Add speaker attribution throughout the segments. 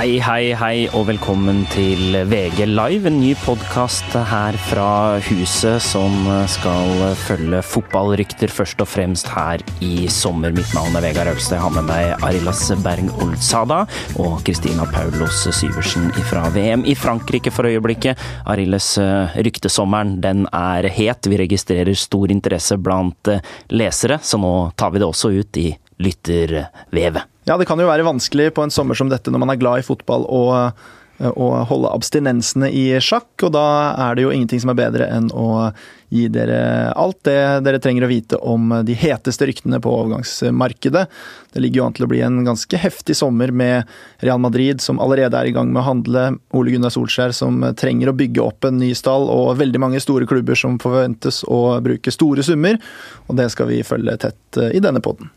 Speaker 1: Hei, hei, hei, og velkommen til VG Live, en ny podkast her fra huset som skal følge fotballrykter først og fremst her i sommer. Mitt navn er Vegard Austad. Jeg har med meg Arilas Berg Olsada og Kristina Paulos Syversen fra VM i Frankrike for øyeblikket. Arilas ryktesommeren, den er het. Vi registrerer stor interesse blant lesere, så nå tar vi det også ut i lyttervevet.
Speaker 2: Ja, det kan jo være vanskelig på en sommer som dette når man er glad i fotball og, å holde abstinensene i sjakk, og da er det jo ingenting som er bedre enn å gi dere alt det dere trenger å vite om de heteste ryktene på overgangsmarkedet. Det ligger jo an til å bli en ganske heftig sommer med Real Madrid, som allerede er i gang med å handle, Ole Gunnar Solskjær som trenger å bygge opp en ny stall, og veldig mange store klubber som forventes å bruke store summer. Og det skal vi følge tett i denne poden.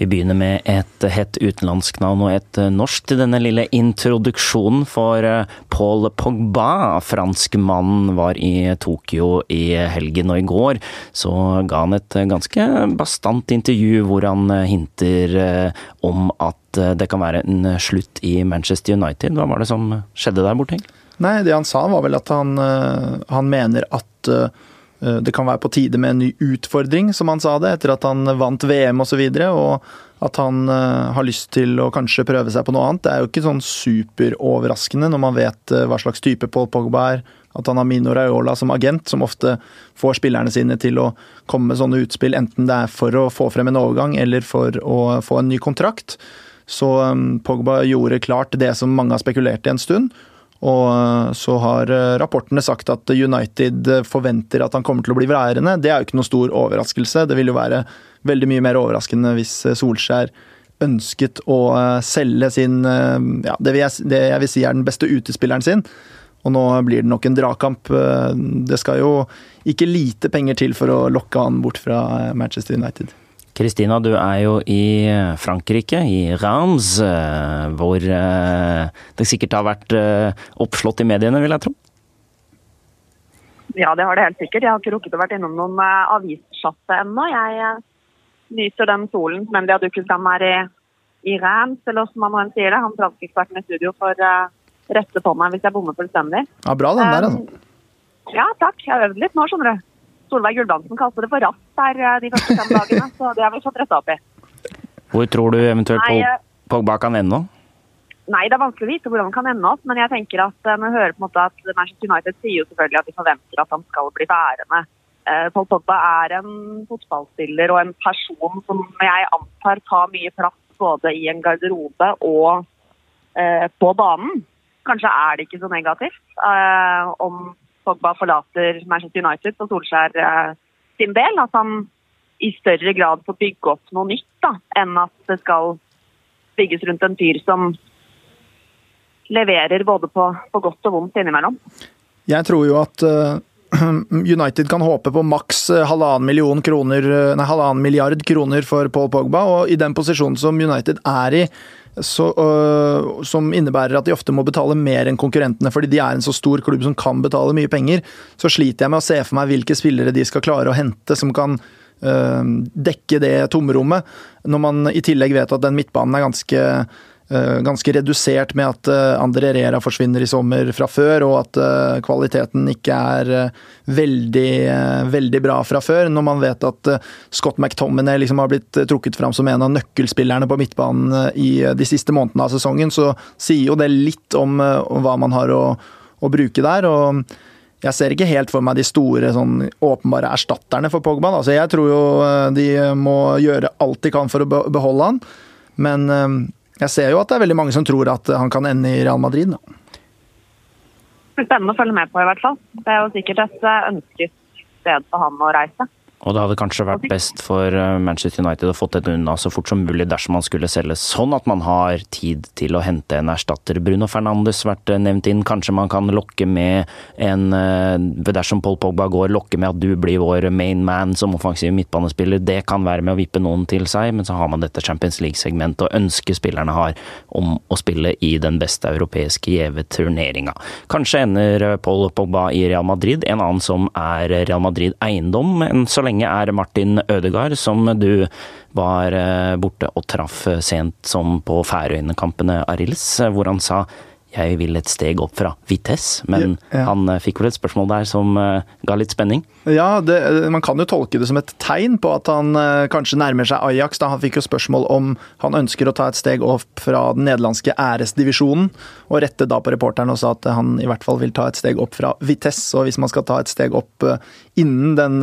Speaker 1: Vi begynner med et hett utenlandsk navn og et norsk til denne lille introduksjonen. For Paul Pogba, franskmannen, var i Tokyo i helgen og i går. Så ga han et ganske bastant intervju hvor han hinter om at det kan være en slutt i Manchester United. Hva var det som skjedde der borte?
Speaker 2: Nei, det han sa var vel at han, han mener at det kan være på tide med en ny utfordring, som han sa det, etter at han vant VM osv. Og, så og at han har lyst til å kanskje prøve seg på noe annet. Det er jo ikke sånn superoverraskende når man vet hva slags type Paul Pogba er. At han har Mino Raiola som agent, som ofte får spillerne sine til å komme med sånne utspill, enten det er for å få frem en overgang eller for å få en ny kontrakt. Så Pogba gjorde klart det som mange har spekulert i en stund. Og så har rapportene sagt at United forventer at han kommer til å bli værende. Det er jo ikke noe stor overraskelse. Det vil jo være veldig mye mer overraskende hvis Solskjær ønsket å selge sin ja, det, vil jeg, det jeg vil si er den beste utespilleren sin. Og nå blir det nok en dragkamp. Det skal jo ikke lite penger til for å lokke han bort fra Manchester United.
Speaker 1: Kristina, du er jo i Frankrike, i Reims, hvor det sikkert har vært oppslått i mediene, vil jeg tro?
Speaker 3: Ja, det har det helt sikkert. Jeg har ikke rukket å vært innom noen avissjappe ennå. Jeg nyter den solen som endelig har dukket fram her i, i Reims, eller som man nå sier det. Han fransk-eksperten i studio får rette på meg hvis jeg bommer fullstendig.
Speaker 2: Ja, bra den der, altså.
Speaker 3: Ja, takk. Jeg har øvd litt nå, skjønner du. Solveig Gulbrandsen kalte det for rass her de første fem dagene, så det har vi fått retta opp i.
Speaker 1: Hvor tror du eventuelt Nei, Pogba kan ende?
Speaker 3: Nei, det er vanskelig å vite hvordan han kan ende opp, men jeg tenker at når jeg hører på en måte at Manchester United sier jo selvfølgelig at de forventer at han skal bli værende. Paul Pogba er en fotballspiller og en person som jeg antar tar mye plass både i en garderobe og eh, på banen. Kanskje er det ikke så negativt eh, om Pogba forlater Manchester United for Solskjær eh, sin del. At han i større grad får bygge opp noe nytt, da, enn at det skal bygges rundt en fyr som leverer både på, på godt og vondt innimellom.
Speaker 2: Jeg tror jo at uh, United kan håpe på maks halvannen, kroner, nei, halvannen milliard kroner for Paul Pogba, og i den posisjonen som United er i, så, øh, som innebærer at de ofte må betale mer enn konkurrentene fordi de er en så stor klubb som kan betale mye penger, så sliter jeg med å se for meg hvilke spillere de skal klare å hente som kan øh, dekke det tomrommet, når man i tillegg vet at den midtbanen er ganske ganske redusert med at André Rera forsvinner i sommer fra før, og at kvaliteten ikke er veldig, veldig bra fra før. Når man vet at Scott McTominay liksom har blitt trukket fram som en av nøkkelspillerne på midtbanen i de siste månedene av sesongen, så sier jo det litt om hva man har å, å bruke der. og jeg ser ikke helt for meg de store, sånn, åpenbare erstatterne for Pogba. Altså, jeg tror jo de må gjøre alt de kan for å beholde han, men jeg ser jo at det er veldig mange som tror at han kan ende i Real Madrid. Da.
Speaker 3: Spennende å følge med på, i hvert fall. Det er jo sikkert et ønsket sted for han å reise.
Speaker 1: Og det hadde kanskje vært best for Manchester United å fått dette unna så fort som mulig dersom man skulle selge sånn at man har tid til å hente en erstatter. Bruno Fernandes vært nevnt inn. Kanskje man kan lokke med en Dersom Paul Pogba går, lokke med at du blir vår main man som offensiv midtbanespiller. Det kan være med å vippe noen til seg, men så har man dette Champions League-segmentet og ønsket spillerne har om å spille i den beste europeiske gjeve turneringa. Kanskje ender Paul Pogba i Real Madrid, en annen som er Real Madrid-eiendom men så lenge lenge, er Martin Ødegaard, som du var borte og traff sent som på Færøyene-kampene Arils, hvor han sa jeg vil et steg opp fra Vitesse, men ja. han eh, fikk vel et spørsmål der som ga litt spenning?
Speaker 2: Ja, det, man kan jo tolke det som et tegn på at han kanskje nærmer seg Ajax. da Han fikk jo spørsmål om han ønsker å ta et steg opp fra den nederlandske æresdivisjonen, og rette da på reporteren og sa at han i hvert fall vil ta et steg opp fra Vitesse. Og hvis man skal ta et steg opp innen den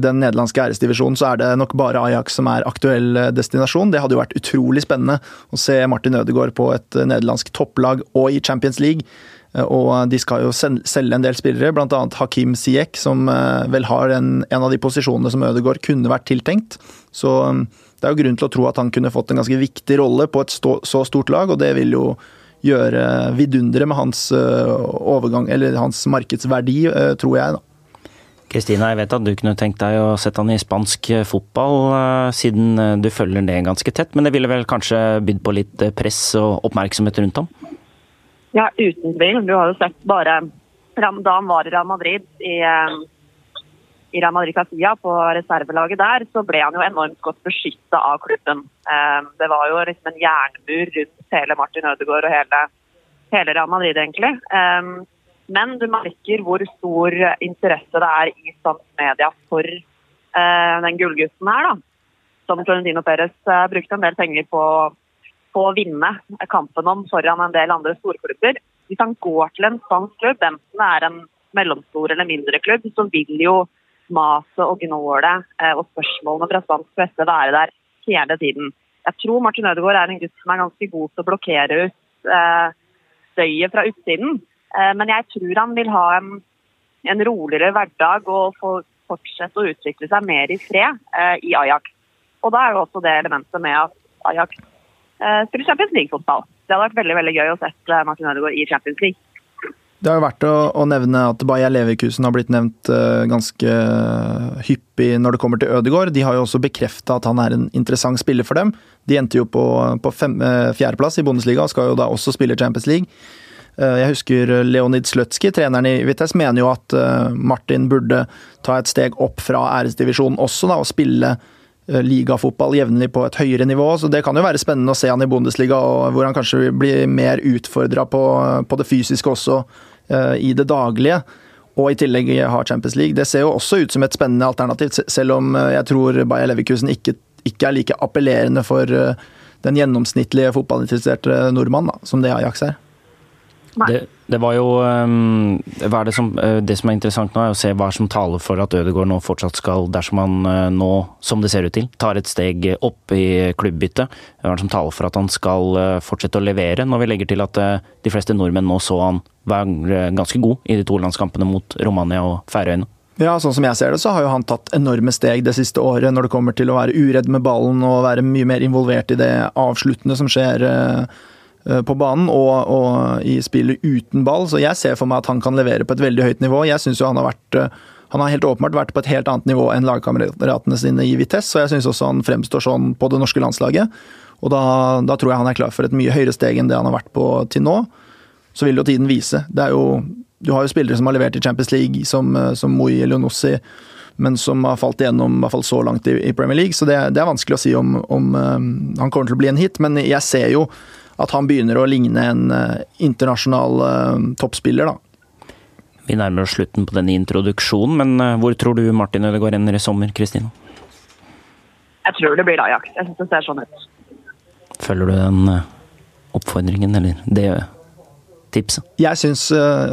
Speaker 2: den nederlandske æresdivisjonen, så er det nok bare Ajax som er aktuell eh, destinasjon. Det hadde jo vært utrolig spennende å se Martin Ødegaard på et eh, nederlandsk topplag og i Champions League. Eh, og de skal jo selge en del spillere, bl.a. Hakim Siek, som vel har en, en, av de posisjonene som Ødegaard kunne vært tiltenkt. Så det er jo grunn til å tro at han kunne fått en ganske viktig rolle på et stå, så stort lag, og det vil jo gjøre vidundere med hans overgang, eller hans markedsverdi, tror jeg. da.
Speaker 1: Kristina, jeg vet at du kunne tenkt deg å sette han i spansk eh, fotball, eh, siden eh, du følger det ganske tett. Men det ville vel kanskje bydd på litt press og oppmerksomhet rundt ham?
Speaker 3: Ja, uten tvil. Du har jo sett bare da han var i Real Madrid i, i Real Madrid Castilla på reservelaget der, så ble han jo enormt godt beskytta av klubben. Det var jo liksom en jernmur rundt hele Martin Ødegaard og hele, hele Real Madrid, egentlig. Men du merker hvor stor interesse det er i spansk for eh, den gullgutten her. da. Som Florentino Perez eh, brukte en del penger på, på, å vinne kampen om foran en del andre storklubber. Hvis han går til en spansk klubb, enten det er en mellomstor eller mindre klubb, så vil jo maset og gnålet eh, og spørsmålene fra spansk presse være der hele tiden. Jeg tror Martin Ødegaard er en gutt som er ganske god til å blokkere ut støyet fra utsiden. Eh, men jeg tror han vil ha en, en roligere hverdag og få fortsette å utvikle seg mer i fred eh, i Ajax. Og da er jo også det elementet med at Ajax eh, spiller Champions League-fotball. Det hadde vært veldig veldig gøy å se Martin Ødegaard i Champions League.
Speaker 2: Det har jo vært å, å, nevne at Bayer Leverkusen har blitt nevnt uh, ganske hyppig når det kommer til Ødegaard. De har jo også bekrefta at han er en interessant spiller for dem. De endte jo på, på fem, uh, fjerdeplass i Bundesliga og skal jo da også spille Champions League. Eh, jeg husker Leonid Slutsky, treneren i Vitesse, mener jo at eh, Martin burde ta et steg opp fra æresdivisjonen også, da, og spille eh, ligafotball jevnlig på et høyere nivå. Så det kan jo være spennende å se han i Bundesliga, hvor han kanskje blir mer utfordra på, på, det fysiske også i det daglige. Og i tillegg har Champions League. Det ser jo også ut som et spennende alternativ, selv om jeg tror Bayer Leverkusen ikke, ikke er like appellerende for den gjennomsnittlige fotballinteresserte nordmann da, som det Ajax er.
Speaker 1: Det, det, var jo um, det, som, eh, det, som, er interessant nå, er å se hva som taler for at Ødegaard nå fortsatt skal, dersom han uh, nå, som det ser ut til, tar et steg opp i klubbbyttet. Hva er det som taler for at han skal uh, fortsette å levere, når vi legger til at de fleste nordmenn nå så han være ganske god i de to landskampene mot Romania og Færøyene?
Speaker 2: Ja, sånn som jeg ser det, så har jo han tatt enorme steg det siste året når det kommer til å være uredd med ballen og være mye mer involvert i det avsluttende som skjer. Eh, på banen og, og, i spillet uten ball, så jeg ser for meg at han kan levere på et veldig høyt nivå. Jeg synes jo han har vært eh, han har helt åpenbart vært på et helt annet nivå enn lagkameratene sine i Vitesse, og jeg syns også han fremstår sånn på det norske landslaget. Og da, da, tror jeg han er klar for et mye høyere steg enn det han har vært på til nå. Så vil jo tiden vise. Det er jo, du har jo spillere som har levert i Champions League, som, eh, som Moi Elionossi, men som har falt igjennom i hvert fall så langt i, i Premier League. Så det, det, er vanskelig å si om, om um, han kommer til å bli en hit, men jeg ser jo at han begynner å ligne en uh, internasjonal uh, toppspiller, da.
Speaker 1: Vi nærmer oss slutten på denne introduksjonen, men uh, hvor tror du Martin Ødegaard ender i sommer, Kristina?
Speaker 3: Jeg tror det blir Ajax. Jeg syns det ser sånn ut.
Speaker 1: Følger du den oppfordringen, eller det tipset?
Speaker 2: Jeg syns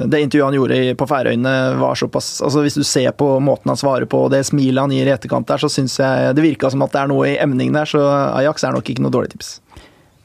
Speaker 2: det intervjuet han gjorde på Færøyene var såpass altså Hvis du ser på måten han svarer på og det smilet han gir i etterkant der, så syns jeg det virka som at det er noe i emningen der, så Ajax er nok ikke noe dårlig tips.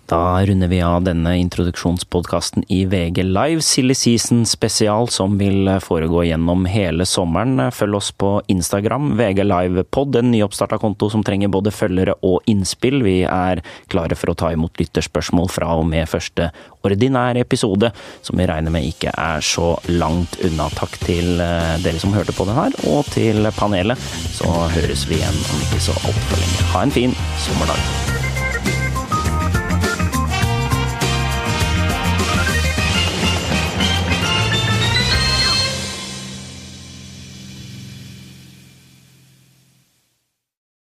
Speaker 1: Da runder vi av denne introduksjonspodkasten i VG Live, Silly Season spesial, som vil foregå gjennom hele sommeren. Følg oss på Instagram, VG Live Pod, en nyoppstarta konto som trenger både følgere og innspill. Vi er klare for å ta imot lytterspørsmål fra og med første ordinære episode, som vi regner med ikke er så langt unna. Takk til eh, dere som hørte på den her, og til panelet. Så høres vi igjen om ikke så altfor lenge. Ha en fin sommerdag.